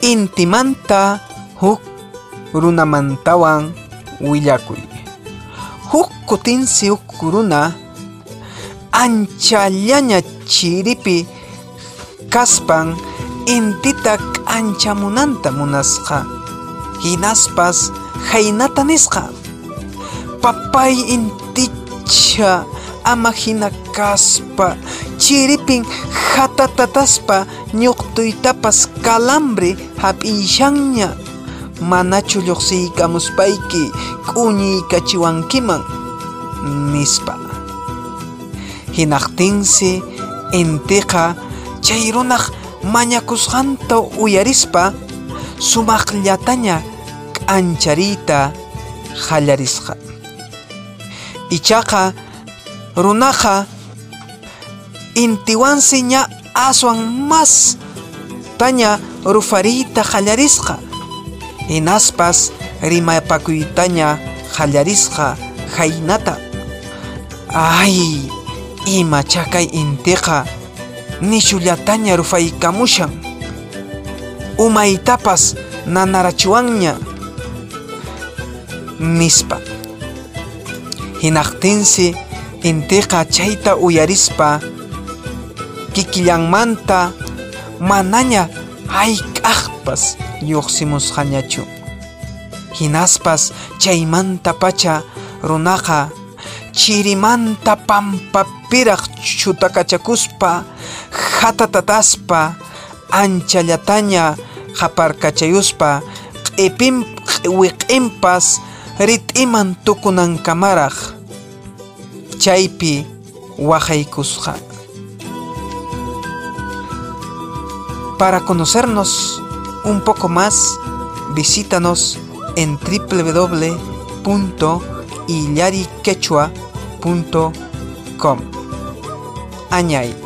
intimanta huk runamantawan willakuy. Huk kutinsi huk runa anchallaña chiripi kaspan intita k'anchamunanta munasqa. Hinaspas haynata nisqa. Papay inticha ama hina kaspa chiripin hatatataspa ñuqtuytapas kalambre hap'ishanña manachu lluqsiykamuspayki k'uñiykachiwankiman nispa. Hinaqtinsi intiqa chay runaq mañakusqanta uyarispa sumaqllataña k'anchariyta hallarisqa ichaqa runaqa intiwansi ña aswan mas taña rufariyta hallarisqa hinaspas rimapakuytaña hallarisqa haynata ay ima chakay intiqa. Nishullataña rufaykamushan umaytapas nanarachiwanña nispa. Hinaqtinsi intiqa chayta uyarispa kikillanmanta manaña hayk'aqpas lluqsimusqañachu hinaspas chaymanta pacha runaqa chirimanta pampapiraq chutakachakuspa hatatataspa anchallataña qaparkachayuspa q'ipin wiq'inpas rit'iman tukunankamaraq chaypi waqaykusqa Para conocernos un poco más, visítanos en www.illariquechua.com. Añay.